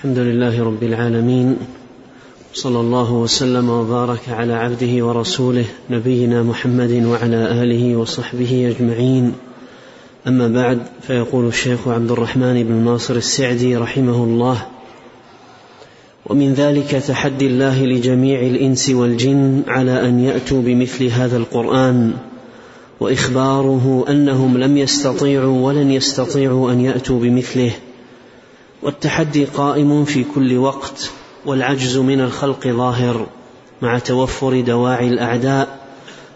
الحمد لله رب العالمين صلى الله وسلم وبارك على عبده ورسوله نبينا محمد وعلى آله وصحبه أجمعين. أما بعد فيقول الشيخ عبد الرحمن بن ناصر السعدي رحمه الله ومن ذلك تحدي الله لجميع الإنس والجن على أن يأتوا بمثل هذا القرآن وإخباره أنهم لم يستطيعوا ولن يستطيعوا أن يأتوا بمثله والتحدي قائم في كل وقت والعجز من الخلق ظاهر مع توفر دواعي الأعداء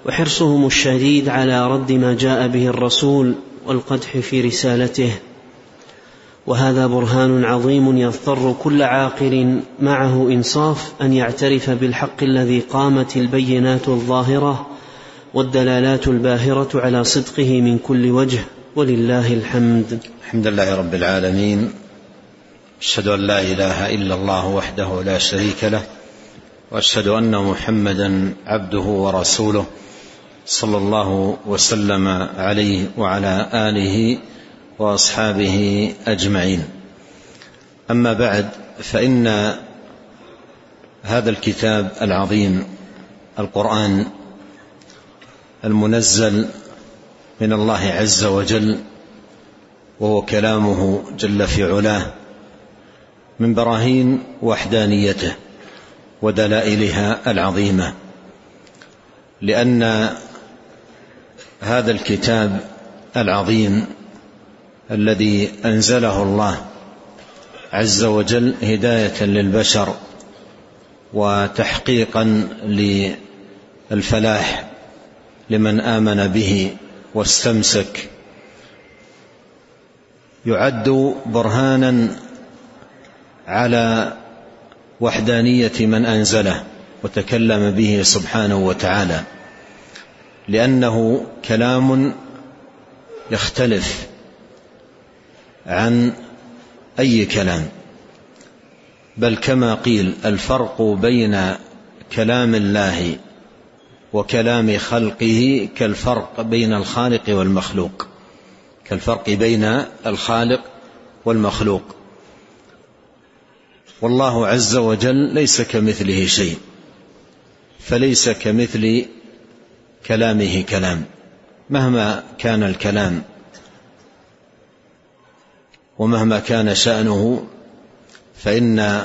وحرصهم الشديد على رد ما جاء به الرسول والقدح في رسالته. وهذا برهان عظيم يضطر كل عاقل معه إنصاف أن يعترف بالحق الذي قامت البينات الظاهرة والدلالات الباهرة على صدقه من كل وجه ولله الحمد. الحمد لله رب العالمين. أشهد أن لا إله إلا الله وحده لا شريك له وأشهد أن محمدا عبده ورسوله صلى الله وسلم عليه وعلى آله وأصحابه أجمعين. أما بعد فإن هذا الكتاب العظيم القرآن المنزل من الله عز وجل وهو كلامه جل في علاه من براهين وحدانيته ودلائلها العظيمة لأن هذا الكتاب العظيم الذي أنزله الله عز وجل هداية للبشر وتحقيقا للفلاح لمن آمن به واستمسك يعد برهانا على وحدانية من أنزله وتكلم به سبحانه وتعالى لأنه كلام يختلف عن أي كلام بل كما قيل الفرق بين كلام الله وكلام خلقه كالفرق بين الخالق والمخلوق كالفرق بين الخالق والمخلوق. والله عز وجل ليس كمثله شيء فليس كمثل كلامه كلام مهما كان الكلام ومهما كان شأنه فإن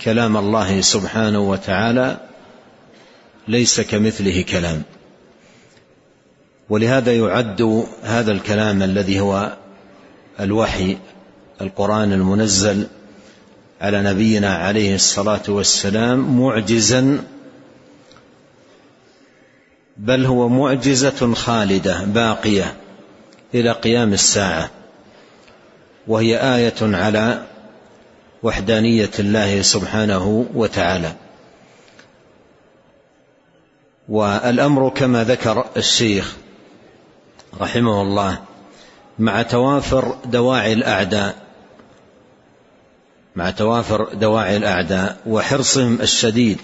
كلام الله سبحانه وتعالى ليس كمثله كلام. ولهذا يعد هذا الكلام الذي هو الوحي القرآن المنزل على نبينا عليه الصلاة والسلام معجزا بل هو معجزة خالدة باقية إلى قيام الساعة وهي آية على وحدانية الله سبحانه وتعالى. والأمر كما ذكر الشيخ رحمه الله مع توافر دواعي الأعداء مع توافر دواعي الأعداء وحرصهم الشديد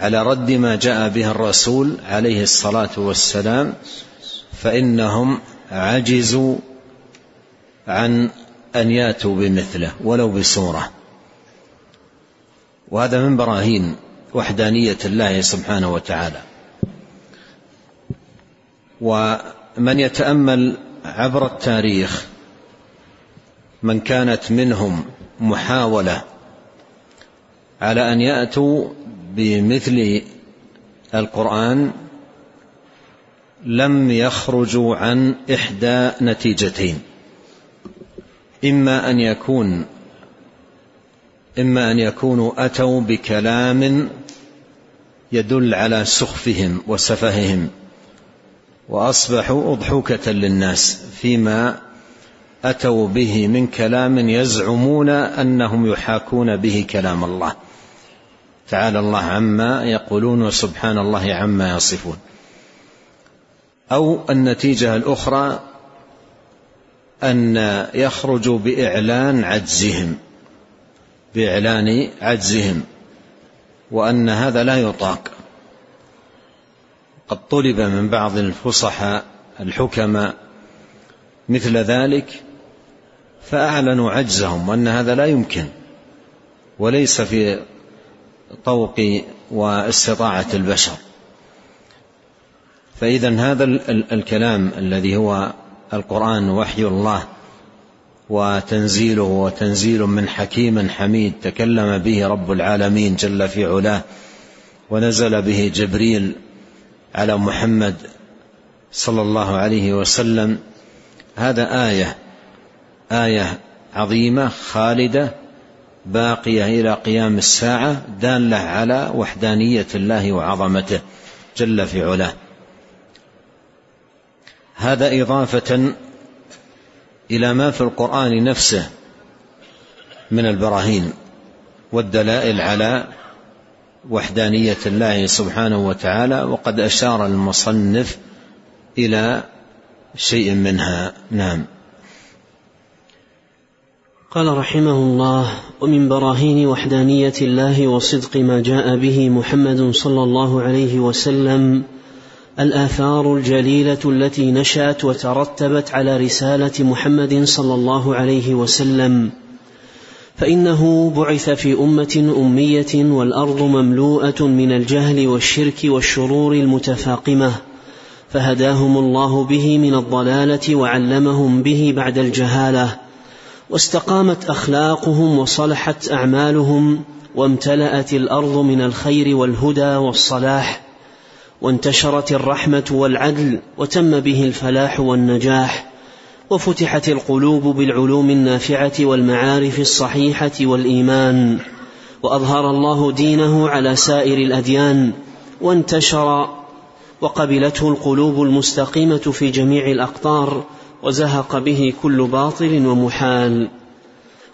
على رد ما جاء به الرسول عليه الصلاة والسلام فإنهم عجزوا عن أن ياتوا بمثله ولو بصورة. وهذا من براهين وحدانية الله سبحانه وتعالى. ومن يتأمل عبر التاريخ من كانت منهم محاولة على أن يأتوا بمثل القرآن لم يخرجوا عن إحدى نتيجتين. إما أن يكون إما أن يكونوا أتوا بكلام يدل على سخفهم وسفههم وأصبحوا أضحوكة للناس فيما أتوا به من كلام يزعمون أنهم يحاكون به كلام الله. تعالى الله عما يقولون وسبحان الله عما يصفون. أو النتيجة الأخرى أن يخرجوا بإعلان عجزهم بإعلان عجزهم وأن هذا لا يطاق. قد طلب من بعض الفصحاء الحكماء مثل ذلك فأعلنوا عجزهم وأن هذا لا يمكن وليس في طوق واستطاعة البشر. فإذا هذا الكلام الذي هو القرآن وحي الله وتنزيله وتنزيل من حكيم حميد تكلم به رب العالمين جل في علاه ونزل به جبريل على محمد صلى الله عليه وسلم. هذا آية آية عظيمة خالدة باقية إلى قيام الساعة دالة على وحدانية الله وعظمته جل في علاه. هذا إضافة إلى ما في القرآن نفسه من البراهين والدلائل على وحدانية الله سبحانه وتعالى وقد أشار المصنف إلى شيء منها. نعم. قال رحمه الله ومن براهين وحدانية الله وصدق ما جاء به محمد صلى الله عليه وسلم الآثار الجليلة التي نشأت وترتبت على رسالة محمد صلى الله عليه وسلم. فإنه بعث في أمة أمية والأرض مملوءة من الجهل والشرك والشرور المتفاقمة فهداهم الله به من الضلالة وعلمهم به بعد الجهالة. واستقامت أخلاقهم وصلحت أعمالهم وامتلأت الأرض من الخير والهدى والصلاح وانتشرت الرحمة والعدل وتم به الفلاح والنجاح وفتحت القلوب بالعلوم النافعة والمعارف الصحيحة والإيمان وأظهر الله دينه على سائر الأديان وانتشر وقبلته القلوب المستقيمة في جميع الأقطار وزهق به كل باطل ومحال.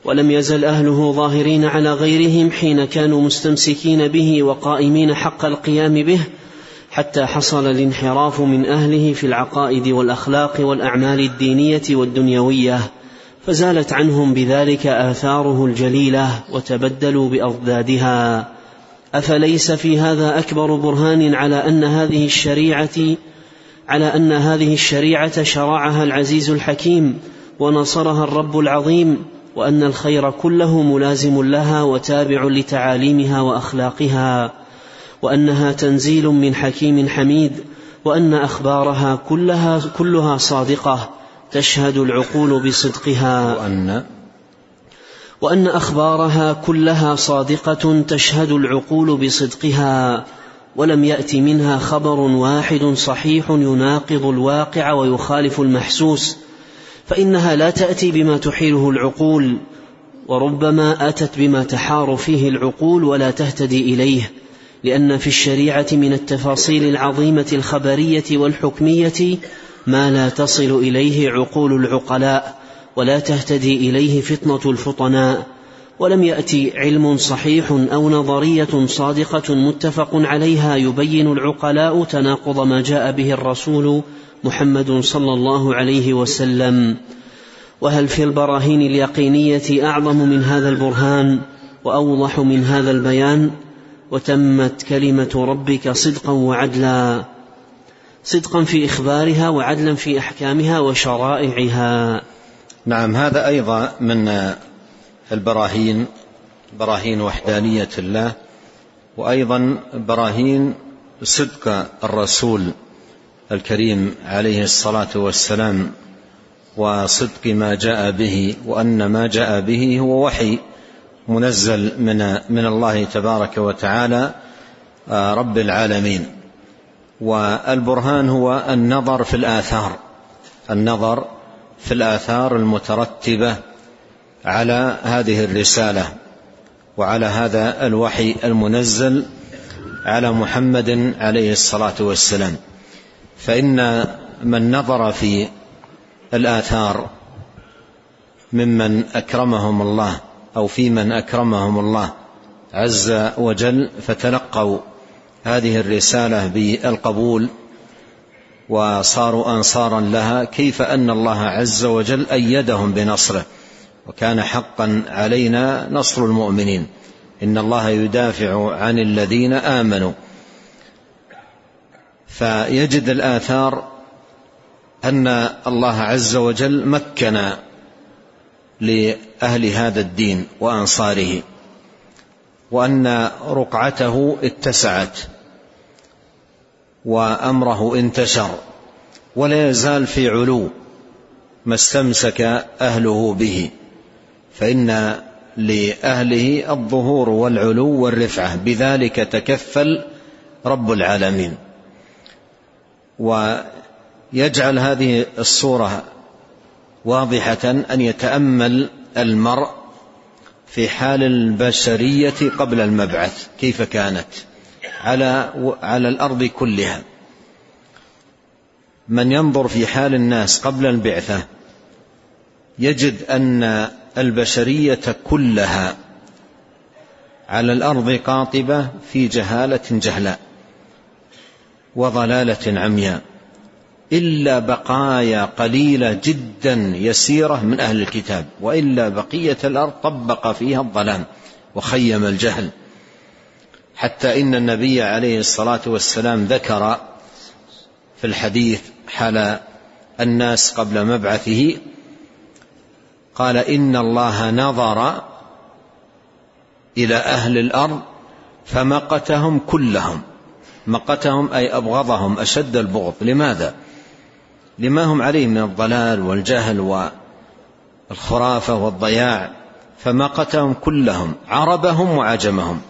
ولم يزل أهله ظاهرين على غيرهم حين كانوا مستمسكين به وقائمين حق القيام به حتى حصل الانحراف من أهله في العقائد والأخلاق والأعمال الدينية والدنيوية فزالت عنهم بذلك آثاره الجليلة وتبدلوا بأضدادها. أفليس في هذا أكبر برهان على أن هذه الشريعة على أن هذه الشريعة شرعها العزيز الحكيم ونصرها الرب العظيم وأن الخير كله ملازم لها وتابع لتعاليمها وأخلاقها وأنها تنزيل من حكيم حميد وأن أخبارها كلها كلها صادقة تشهد العقول بصدقها. وان وأن أخبارها كلها صادقة تشهد العقول بصدقها. ولم يأت منها خبر واحد صحيح يناقض الواقع ويخالف المحسوس فإنها لا تأتي بما تحيله العقول وربما آتت بما تحار فيه العقول ولا تهتدي إليه لأن في الشريعة من التفاصيل العظيمة الخبرية والحكمية ما لا تصل إليه عقول العقلاء ولا تهتدي إليه فطنة الفطناء. ولم يأتي علم صحيح أو نظرية صادقة متفق عليها يبين العقلاء تناقض ما جاء به الرسول محمد صلى الله عليه وسلم. وهل في البراهين اليقينية أعظم من هذا البرهان وأوضح من هذا البيان؟ وتمت كلمة ربك صدقا وعدلا. صدقا في إخبارها وعدلا في أحكامها وشرائعها. نعم هذا أيضا من البراهين براهين وحدانية الله وأيضا براهين صدق الرسول الكريم عليه الصلاة والسلام وصدق ما جاء به وأن ما جاء به هو وحي منزل من من الله تبارك وتعالى آه، رب العالمين. والبرهان هو النظر في الآثار النظر في الآثار المترتبة على هذه الرسالة وعلى هذا الوحي المنزل على محمد عليه الصلاة والسلام. فإن من نظر في الآثار ممن أكرمهم الله أو في من أكرمهم الله عز وجل فتلقوا هذه الرسالة بالقبول وصاروا أنصارا لها كيف أن الله عز وجل أيدهم بنصره؟ وكان حقا علينا نصر المؤمنين. إن الله يدافع عن الذين آمنوا. فيجد الآثار أن الله عز وجل مكن لأهل هذا الدين وأنصاره وأن رقعته اتسعت وأمره انتشر ولا يزال في علو ما استمسك أهله به. فإن لأهله الظهور والعلو والرفعة بذلك تكفل رب العالمين. ويجعل هذه الصورة واضحة أن يتأمل المرء في حال البشرية قبل المبعث كيف كانت؟ على على الأرض كلها. من ينظر في حال الناس قبل البعثة يجد أن البشرية كلها على الأرض قاطبة في جهالة جهلاء وضلالة عمياء. إلا بقايا قليلة جدا يسيرة من أهل الكتاب وإلا بقية الأرض طبق فيها الظلام وخيم الجهل. حتى إن النبي عليه الصلاة والسلام ذكر في الحديث حال الناس قبل مبعثه قال إن الله نظر إلى أهل الأرض فمقتهم كلهم. مقتهم أي أبغضهم أشد البغض. لماذا؟ لما هم عليه من الضلال والجهل والخرافة والضياع. فمقتهم كلهم عربهم وعجمهم.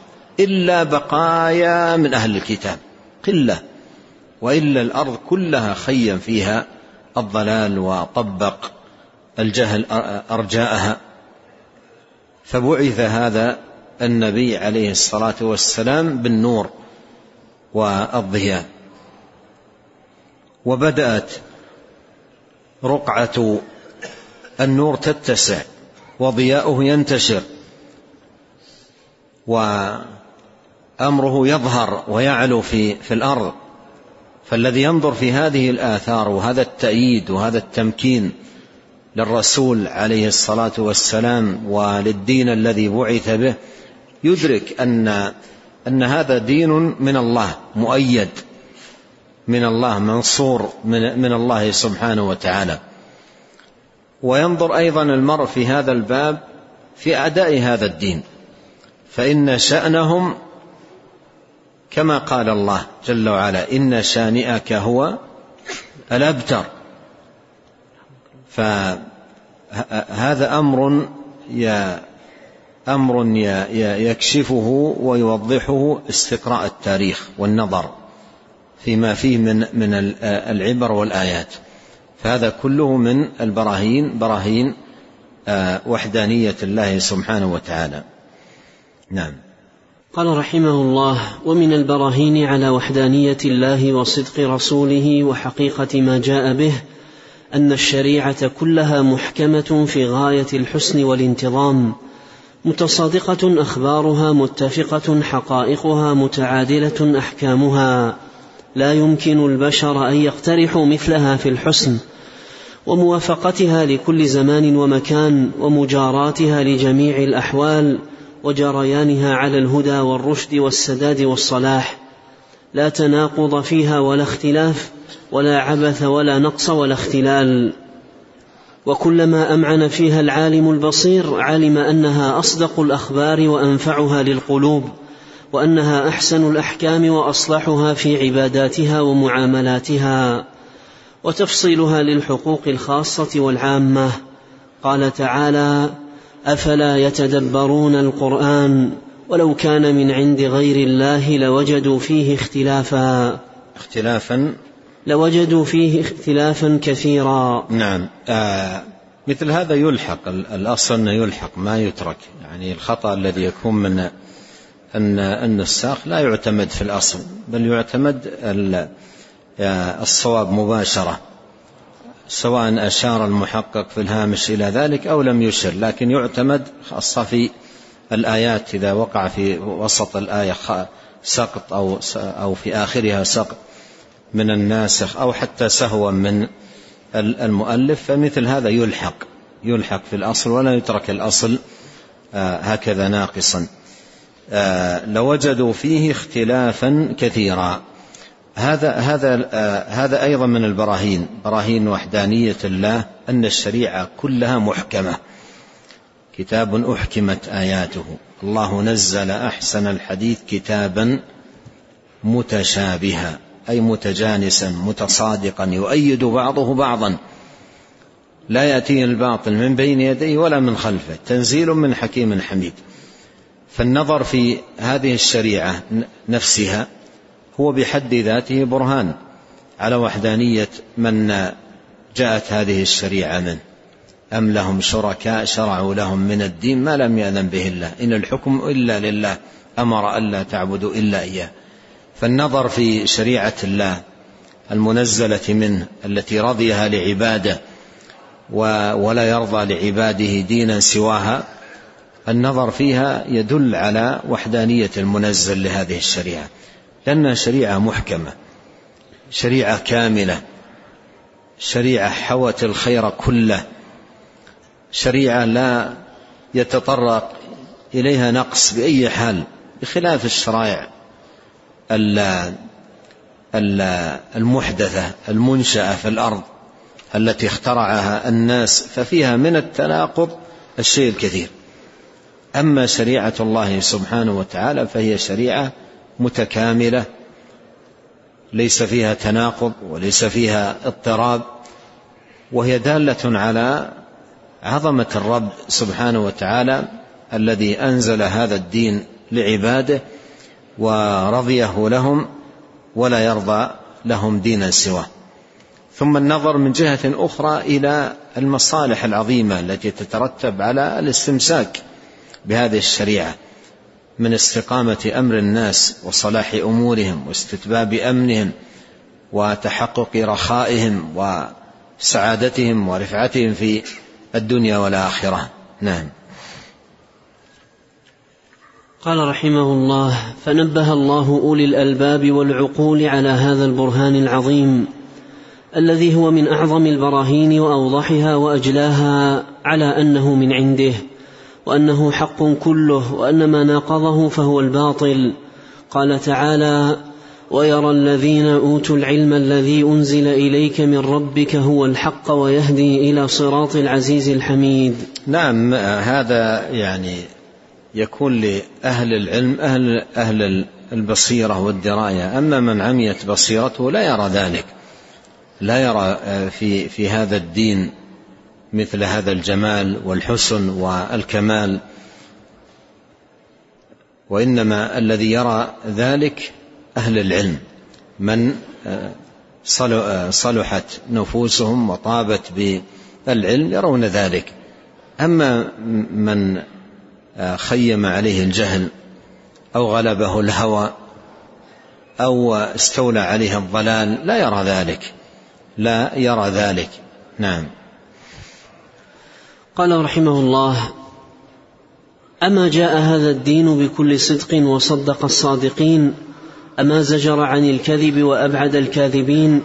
إلا بقايا من أهل الكتاب. قلة. وإلا الأرض كلها خيم فيها. الضلال وطبق. الجهل أرجاءها. فبعث هذا النبي عليه الصلاة والسلام بالنور والضياء. وبدأت رقعة النور تتسع وضياؤه ينتشر وأمره يظهر ويعلو في في الأرض. فالذي ينظر في هذه الآثار وهذا التأييد وهذا التمكين للرسول عليه الصلاة والسلام وللدين الذي بعث به يدرك أن أن هذا دين من الله مؤيد من الله منصور من, من الله سبحانه وتعالى. وينظر أيضا المرء في هذا الباب في أعداء هذا الدين. فإن شأنهم كما قال الله جل وعلا إن شانئك هو الأبتر. فهذا أمر يا أمر يكشفه ويوضحه استقراء التاريخ والنظر فيما فيه من من العبر والآيات. فهذا كله من البراهين براهين آه، وحدانية الله سبحانه وتعالى. نعم. قال رحمه الله ومن البراهين على وحدانية الله وصدق رسوله وحقيقة ما جاء به أن الشريعة كلها محكمة في غاية الحسن والانتظام متصادقة أخبارها متفقة حقائقها متعادلة أحكامها. لا يمكن البشر أن يقترحوا مثلها في الحسن وموافقتها لكل زمان ومكان ومجاراتها لجميع الأحوال وجريانها على الهدى والرشد والسداد والصلاح. لا تناقض فيها ولا اختلاف ولا عبث ولا نقص ولا اختلال. وكلما أمعن فيها العالم البصير علم أنها أصدق الأخبار وأنفعها للقلوب وأنها أحسن الأحكام وأصلحها في عباداتها ومعاملاتها. وتفصيلها للحقوق الخاصة والعامة. قال تعالى أفلا يتدبرون القرآن ولو كان من عند غير الله لوجدوا فيه اختلافا. اختلافا لوجدوا فيه اختلافا كثيرا. نعم. آه مثل هذا يلحق الأصل أنه يلحق ما يترك. يعني الخطأ الذي يكون من أن النساخ لا يعتمد في الأصل بل يعتمد الصواب مباشرة سواء أشار المحقق في الهامش إلى ذلك أو لم يشر لكن يعتمد خاصة في الآيات إذا وقع في وسط الآية سقط أو أو في آخرها سقط. من الناسخ أو حتى سهوا من المؤلف فمثل هذا يلحق يلحق في الأصل ولا يترك الأصل آه، هكذا ناقصا. آه، لوجدوا فيه اختلافا كثيرا. هذا هذا آه، هذا أيضا من البراهين براهين وحدانية الله أن الشريعة كلها محكمة. كتاب أحكمت آياته. الله نزل أحسن الحديث كتابا متشابها. أي متجانسا متصادقا يؤيد بعضه بعضا. لا يأتيه الباطل من بين يديه ولا من خلفه. تنزيل من حكيم حميد. فالنظر في هذه الشريعة نفسها هو بحد ذاته برهان على وحدانية من جاءت هذه الشريعة منه أم لهم شركاء شرعوا لهم من الدين ما لم يأذن به الله. إن الحكم إلا لله أمر ألا تعبدوا إلا إياه. فالنظر في شريعة الله المنزلة منه التي رضيها لعباده ولا يرضى لعباده دينا سواها النظر فيها يدل على وحدانية المنزل لهذه الشريعة لانها شريعة محكمة شريعة كاملة شريعة حوت الخير كله شريعة لا يتطرق إليها نقص بأي حال بخلاف الشرائع. المحدثة المنشأة في الأرض التي اخترعها الناس ففيها من التناقض الشيء الكثير. أما شريعة الله سبحانه وتعالى فهي شريعة متكاملة ليس فيها تناقض وليس فيها اضطراب وهي دالة على عظمة الرب سبحانه وتعالى الذي أنزل هذا الدين لعباده ورضيه لهم ولا يرضى لهم دينا سواه. ثم النظر من جهة أخرى إلى المصالح العظيمة التي تترتب على الاستمساك بهذه الشريعة من استقامة أمر الناس وصلاح أمورهم واستتباب أمنهم وتحقق رخائهم وسعادتهم ورفعتهم في الدنيا والآخرة. نعم. قال رحمه الله فنبه الله أولي الألباب والعقول على هذا البرهان العظيم الذي هو من أعظم البراهين وأوضحها وأجلاها على أنه من عنده وأنه حق كله وأن ما ناقضه فهو الباطل. قال تعالى ويرى الذين أوتوا العلم الذي أنزل إليك من ربك هو الحق ويهدي إلى صراط العزيز الحميد. نعم هذا يعني يكون لأهل العلم أهل أهل البصيرة والدراية. أما من عميت بصيرته لا يرى ذلك. لا يرى في في هذا الدين مثل هذا الجمال والحسن والكمال. وإنما الذي يرى ذلك أهل العلم. من صلحت نفوسهم وطابت بالعلم يرون ذلك. أما من خيم عليه الجهل أو غلبه الهوى أو استولى عليه الضلال لا يرى ذلك. لا يرى ذلك. نعم. قال رحمه الله أما جاء هذا الدين بكل صدق وصدق الصادقين أما زجر عن الكذب وأبعد الكاذبين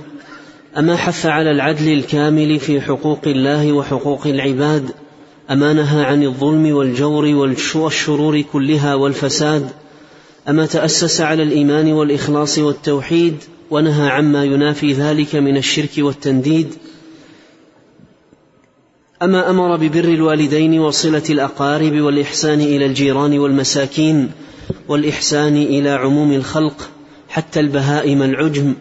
أما حث على العدل الكامل في حقوق الله وحقوق العباد اما نهى عن الظلم والجور والشرور كلها والفساد أما تأسس على الإيمان والإخلاص والتوحيد ونهى عما ينافي ذلك من الشرك والتنديد. أما أمر ببر الوالدين وصلة الأقارب والإحسان إلى الجيران والمساكين والإحسان إلى عموم الخلق حتى البهائم العجم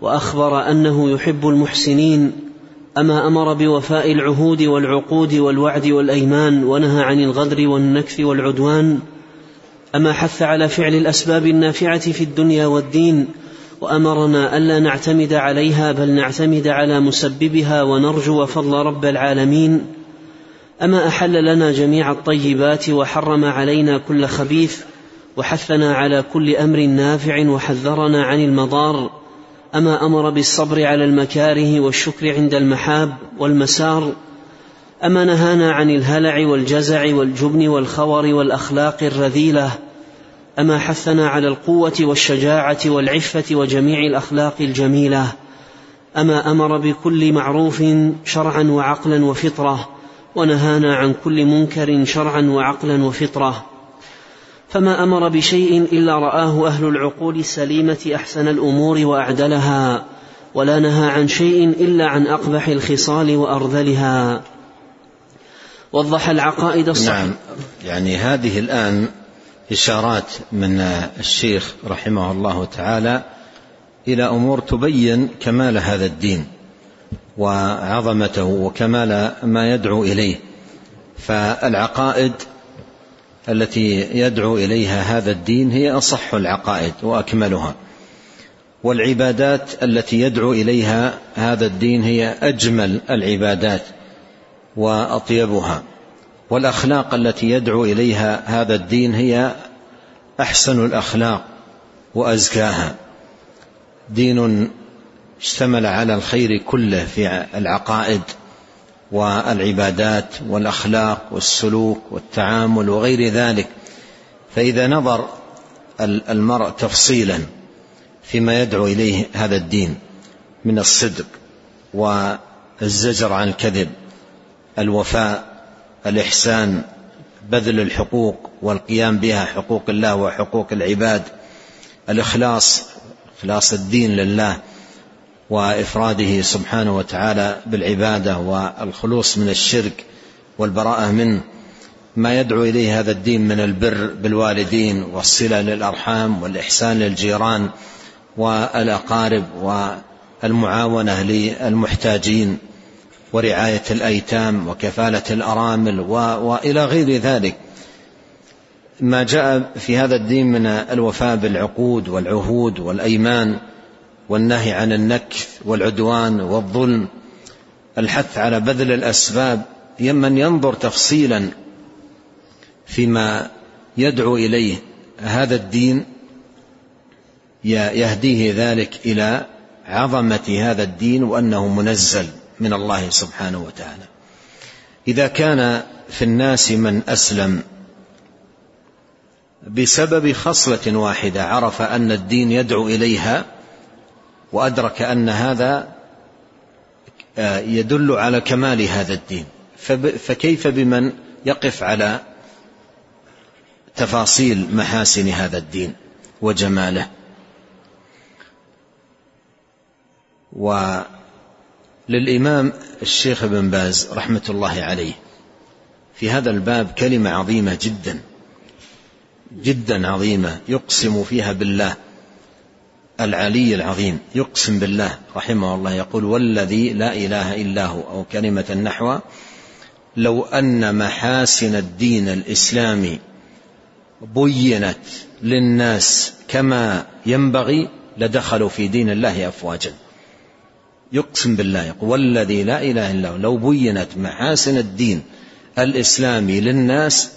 وأخبر أنه يحب المحسنين. أما أمر بوفاء العهود والعقود والوعد والأيمان ونهى عن الغدر والنكث والعدوان أما حث على فعل الأسباب النافعة في الدنيا والدين وأمرنا ألا نعتمد عليها بل نعتمد على مسببها ونرجو فضل رب العالمين. أما أحل لنا جميع الطيبات وحرم علينا كل خبيث وحثنا على كل أمر نافع وحذرنا عن المضار. أما أمر بالصبر على المكاره والشكر عند المحاب والمسار أما نهانا عن الهلع والجزع والجبن والخور والأخلاق الرذيلة أما حثنا على القوة والشجاعة والعفة وجميع الأخلاق الجميلة أما أمر بكل معروف شرعا وعقلا وفطرة ونهانا عن كل منكر شرعا وعقلا وفطرة. فما أمر بشيء إلا رآه أهل العقول السليمة أحسن الأمور وأعدلها ولا نهى عن شيء إلا عن أقبح الخصال وأرذلها. وضح العقائد الصحيحة نعم. يعني هذه الآن إشارات من الشيخ رحمه الله تعالى إلى أمور تبين كمال هذا الدين وعظمته وكمال ما يدعو إليه. فالعقائد التي يدعو إليها هذا الدين هي أصح العقائد وأكملها. والعبادات التي يدعو إليها هذا الدين هي أجمل العبادات وأطيبها. والأخلاق التي يدعو إليها هذا الدين هي أحسن الأخلاق وأزكاها. دين اشتمل على الخير كله في العقائد. والعبادات والأخلاق والسلوك والتعامل وغير ذلك فإذا نظر المرء تفصيلا فيما يدعو إليه هذا الدين من الصدق والزجر عن الكذب الوفاء الإحسان بذل الحقوق والقيام بها حقوق الله وحقوق العباد الإخلاص إخلاص الدين لله وإفراده سبحانه وتعالى بالعبادة والخلوص من الشرك والبراءة منه. ما يدعو إليه هذا الدين من البر بالوالدين والصلة للأرحام والإحسان للجيران والأقارب والمعاونة للمحتاجين ورعاية الأيتام وكفالة الأرامل وإلى غير ذلك. ما جاء في هذا الدين من الوفاء بالعقود والعهود والأيمان والنهي عن النكث والعدوان والظلم الحث على بذل الأسباب من ينظر تفصيلا فيما يدعو إليه هذا الدين يهديه ذلك إلى عظمة هذا الدين وأنه منزل من الله سبحانه وتعالى. إذا كان في الناس من أسلم بسبب خصلة واحدة عرف أن الدين يدعو إليها وأدرك أن هذا آه، يدل على كمال هذا الدين. فكيف بمن يقف على تفاصيل محاسن هذا الدين وجماله؟ وللإمام الشيخ ابن باز رحمة الله عليه في هذا الباب كلمة عظيمة جدا جدا عظيمة يقسم فيها بالله. العلي العظيم يقسم بالله رحمه الله يقول والذي لا إله إلا هو أو كلمة النحو لو أن محاسن الدين الإسلامي بينت للناس كما ينبغي لدخلوا في دين الله افواجا. يقسم بالله يقول والذي لا إله إلا هو لو بينت محاسن الدين الإسلامي للناس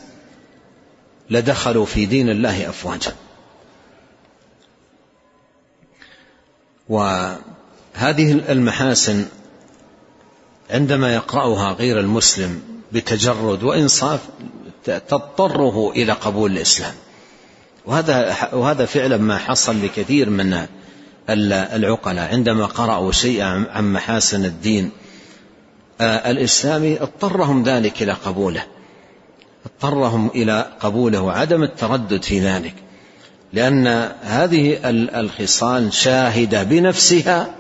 لدخلوا في دين الله افواجا. وهذه المحاسن عندما يقرأها غير المسلم بتجرد وإنصاف تضطره إلى قبول الإسلام. وهذا وهذا فعلا ما حصل لكثير من العقلاء. عندما قرأوا شيئا عن محاسن الدين الإسلامي اضطرهم ذلك إلى قبوله. اضطرهم إلى قبوله وعدم التردد في ذلك. لأن هذه الخصال شاهدة بنفسها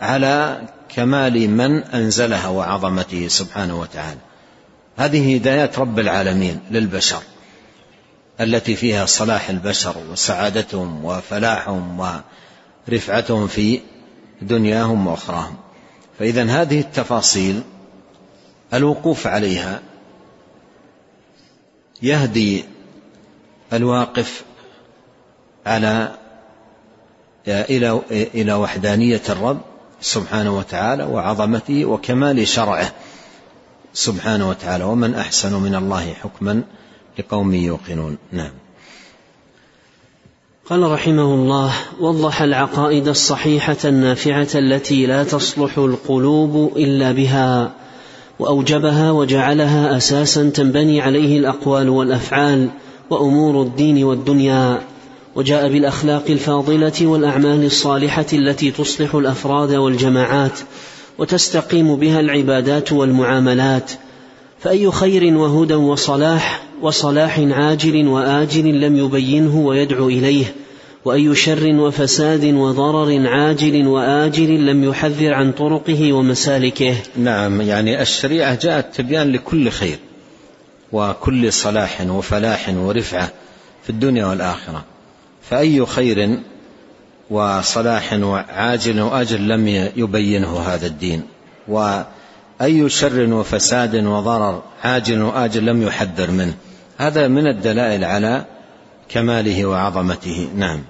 على كمال من أنزلها وعظمته سبحانه وتعالى. هذه هدايات رب العالمين للبشر التي فيها صلاح البشر وسعادتهم وفلاحهم ورفعتهم في دنياهم وأخراهم. فإذا هذه التفاصيل الوقوف عليها يهدي الواقف على إلى إلى وحدانية الرب سبحانه وتعالى وعظمته وكمال شرعه سبحانه وتعالى. ومن أحسن من الله حكما لقوم يوقنون. نعم. قال رحمه الله وضح العقائد الصحيحة النافعة التي لا تصلح القلوب إلا بها وأوجبها وجعلها أساسا تنبني عليه الأقوال والأفعال. وأمور الدين والدنيا وجاء بالأخلاق الفاضلة والأعمال الصالحة التي تصلح الأفراد والجماعات وتستقيم بها العبادات والمعاملات. فأي خير وهدى وصلاح وصلاح عاجل وآجل لم يبينه ويدعو إليه وأي شر وفساد وضرر عاجل وآجل لم يحذر عن طرقه ومسالكه. نعم يعني الشريعة جاءت تبيان لكل خير. وكل صلاح وفلاح ورفعة في الدنيا والآخرة. فأي خير وصلاح عاجل وأجل لم يبينه هذا الدين. وأي شر وفساد وضرر عاجل وأجل لم يحذر منه. هذا من الدلائل على كماله وعظمته. نعم.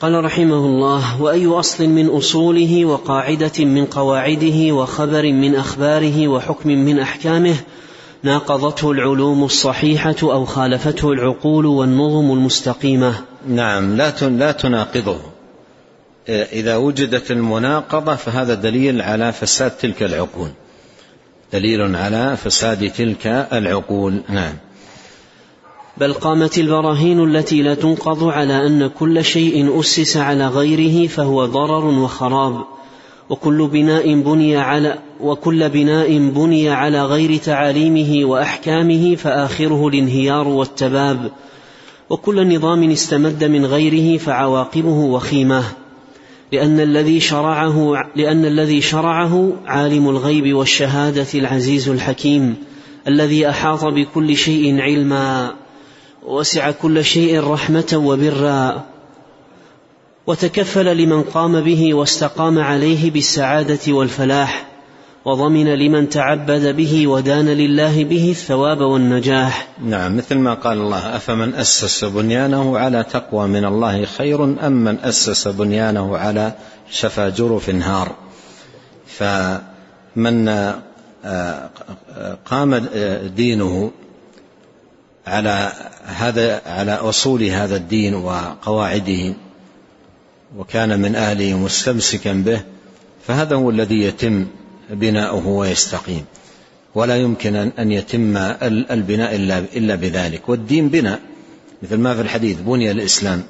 قال رحمه الله وأي أصل من أصوله وقاعدة من قواعده وخبر من أخباره وحكم من أحكامه ناقضته العلوم الصحيحة أو خالفته العقول والنظم المستقيمة. نعم لا لا تناقضه. إذا وجدت المناقضة فهذا دليل على فساد تلك العقول. دليل على فساد تلك العقول. نعم. بل قامت البراهين التي لا تنقض على أن كل شيء أسس على غيره فهو ضرر وخراب. وكل بناء بني على وكل بناء بني على غير تعاليمه وأحكامه فآخره الانهيار والتباب. وكل نظام استمد من غيره فعواقبه وخيمه. لأن الذي شرعه لأن الذي شرعه عالم الغيب والشهادة العزيز الحكيم الذي أحاط بكل شيء علما وسع كل شيء رحمة وبرا. وتكفل لمن قام به واستقام عليه بالسعادة والفلاح وضمن لمن تعبد به ودان لله به الثواب والنجاح. نعم مثل ما قال الله أفمن أسس بنيانه على تقوى من الله خير أم من أسس بنيانه على شفا جرف نهار فمن آه، قام دينه على هذا على أصول هذا الدين وقواعده وكان من أهله مستمسكا به فهذا هو الذي يتم بناؤه ويستقيم. ولا يمكن ان يتم البناء إلا بذلك. والدين بناء مثل ما في الحديث بني الإسلام.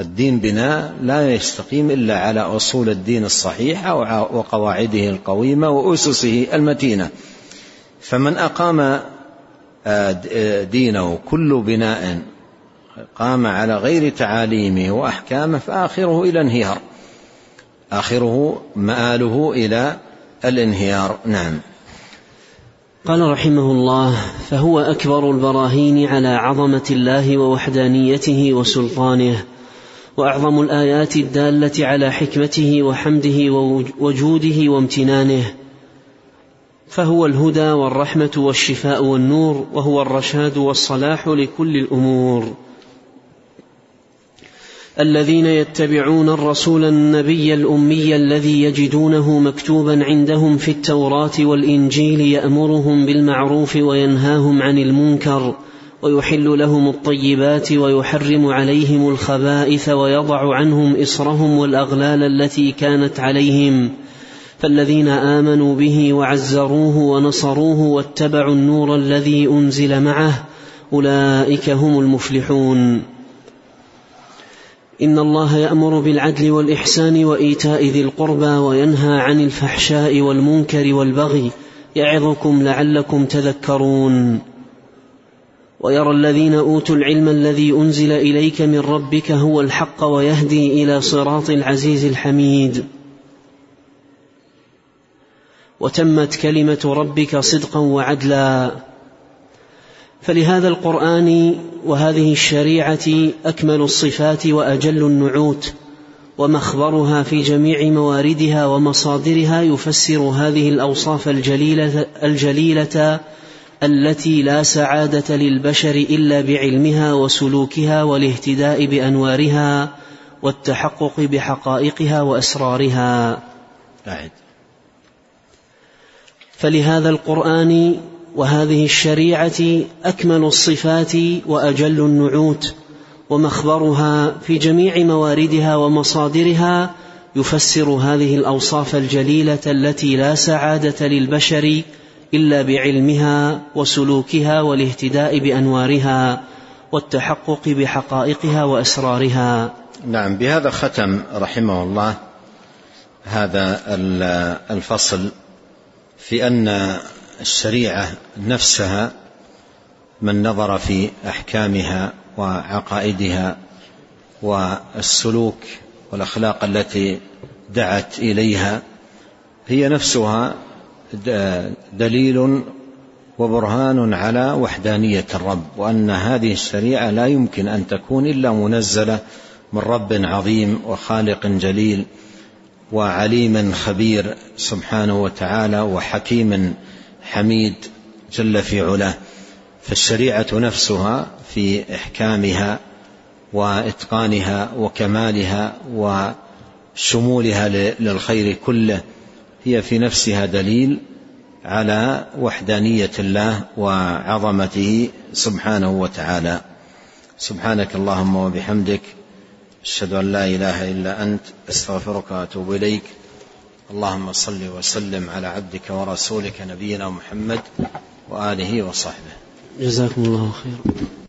الدين بناء لا يستقيم إلا على أصول الدين الصحيحة وقواعده القويمة وأسسه المتينة. فمن أقام دينه كل بناء قام على غير تعاليمه وأحكامه فآخره إلى انهيار. آخره مآله إلى الانهيار. نعم. قال رحمه الله فهو أكبر البراهين على عظمة الله ووحدانيته وسلطانه وأعظم الآيات الدالة على حكمته وحمده ووجوده وامتنانه. فهو الهدى والرحمة والشفاء والنور وهو الرشاد والصلاح لكل الأمور. الذين يتبعون الرسول النبي الأمي الذي يجدونه مكتوبا عندهم في التوراة والإنجيل يأمرهم بالمعروف وينهاهم عن المنكر ويحل لهم الطيبات ويحرم عليهم الخبائث ويضع عنهم إصرهم والأغلال التي كانت عليهم. فالذين آمنوا به وعزروه ونصروه واتبعوا النور الذي أنزل معه أولئك هم المفلحون. إن الله يأمر بالعدل والإحسان وإيتاء ذي القربى وينهى عن الفحشاء والمنكر والبغي يعظكم لعلكم تذكرون. ويرى الذين أوتوا العلم الذي أنزل إليك من ربك هو الحق ويهدي إلى صراط العزيز الحميد. وتمت كلمة ربك صدقا وعدلا. فلهذا القرآن وهذه الشريعة أكمل الصفات وأجل النعوت ومخبرها في جميع مواردها ومصادرها يفسر هذه الأوصاف الجليله الجليلة التي لا سعادة للبشر إلا بعلمها وسلوكها والاهتداء بأنوارها والتحقق بحقائقها وأسرارها. فلهذا القرآن وهذه الشريعة أكمل الصفات وأجل النعوت ومخبرها في جميع مواردها ومصادرها يفسر هذه الأوصاف الجليلة التي لا سعادة للبشر إلا بعلمها وسلوكها والاهتداء بأنوارها والتحقق بحقائقها وأسرارها. نعم بهذا ختم رحمه الله هذا الفصل في أن الشريعة نفسها من نظر في أحكامها وعقائدها والسلوك والأخلاق التي دعت إليها هي نفسها دليل وبرهان على وحدانية الرب وأن هذه الشريعة لا يمكن أن تكون إلا منزلة من رب عظيم وخالق جليل وعليم خبير سبحانه وتعالى وحكيم حميد جل في علاه فالشريعة نفسها في إحكامها وإتقانها وكمالها وشمولها للخير كله هي في نفسها دليل على وحدانية الله وعظمته سبحانه وتعالى. سبحانك اللهم وبحمدك أشهد أن لا إله إلا أنت أستغفرك وأتوب إليك. اللهم صل وسلم على عبدك ورسولك نبينا محمد وآله وصحبه. جزاكم الله خيرا.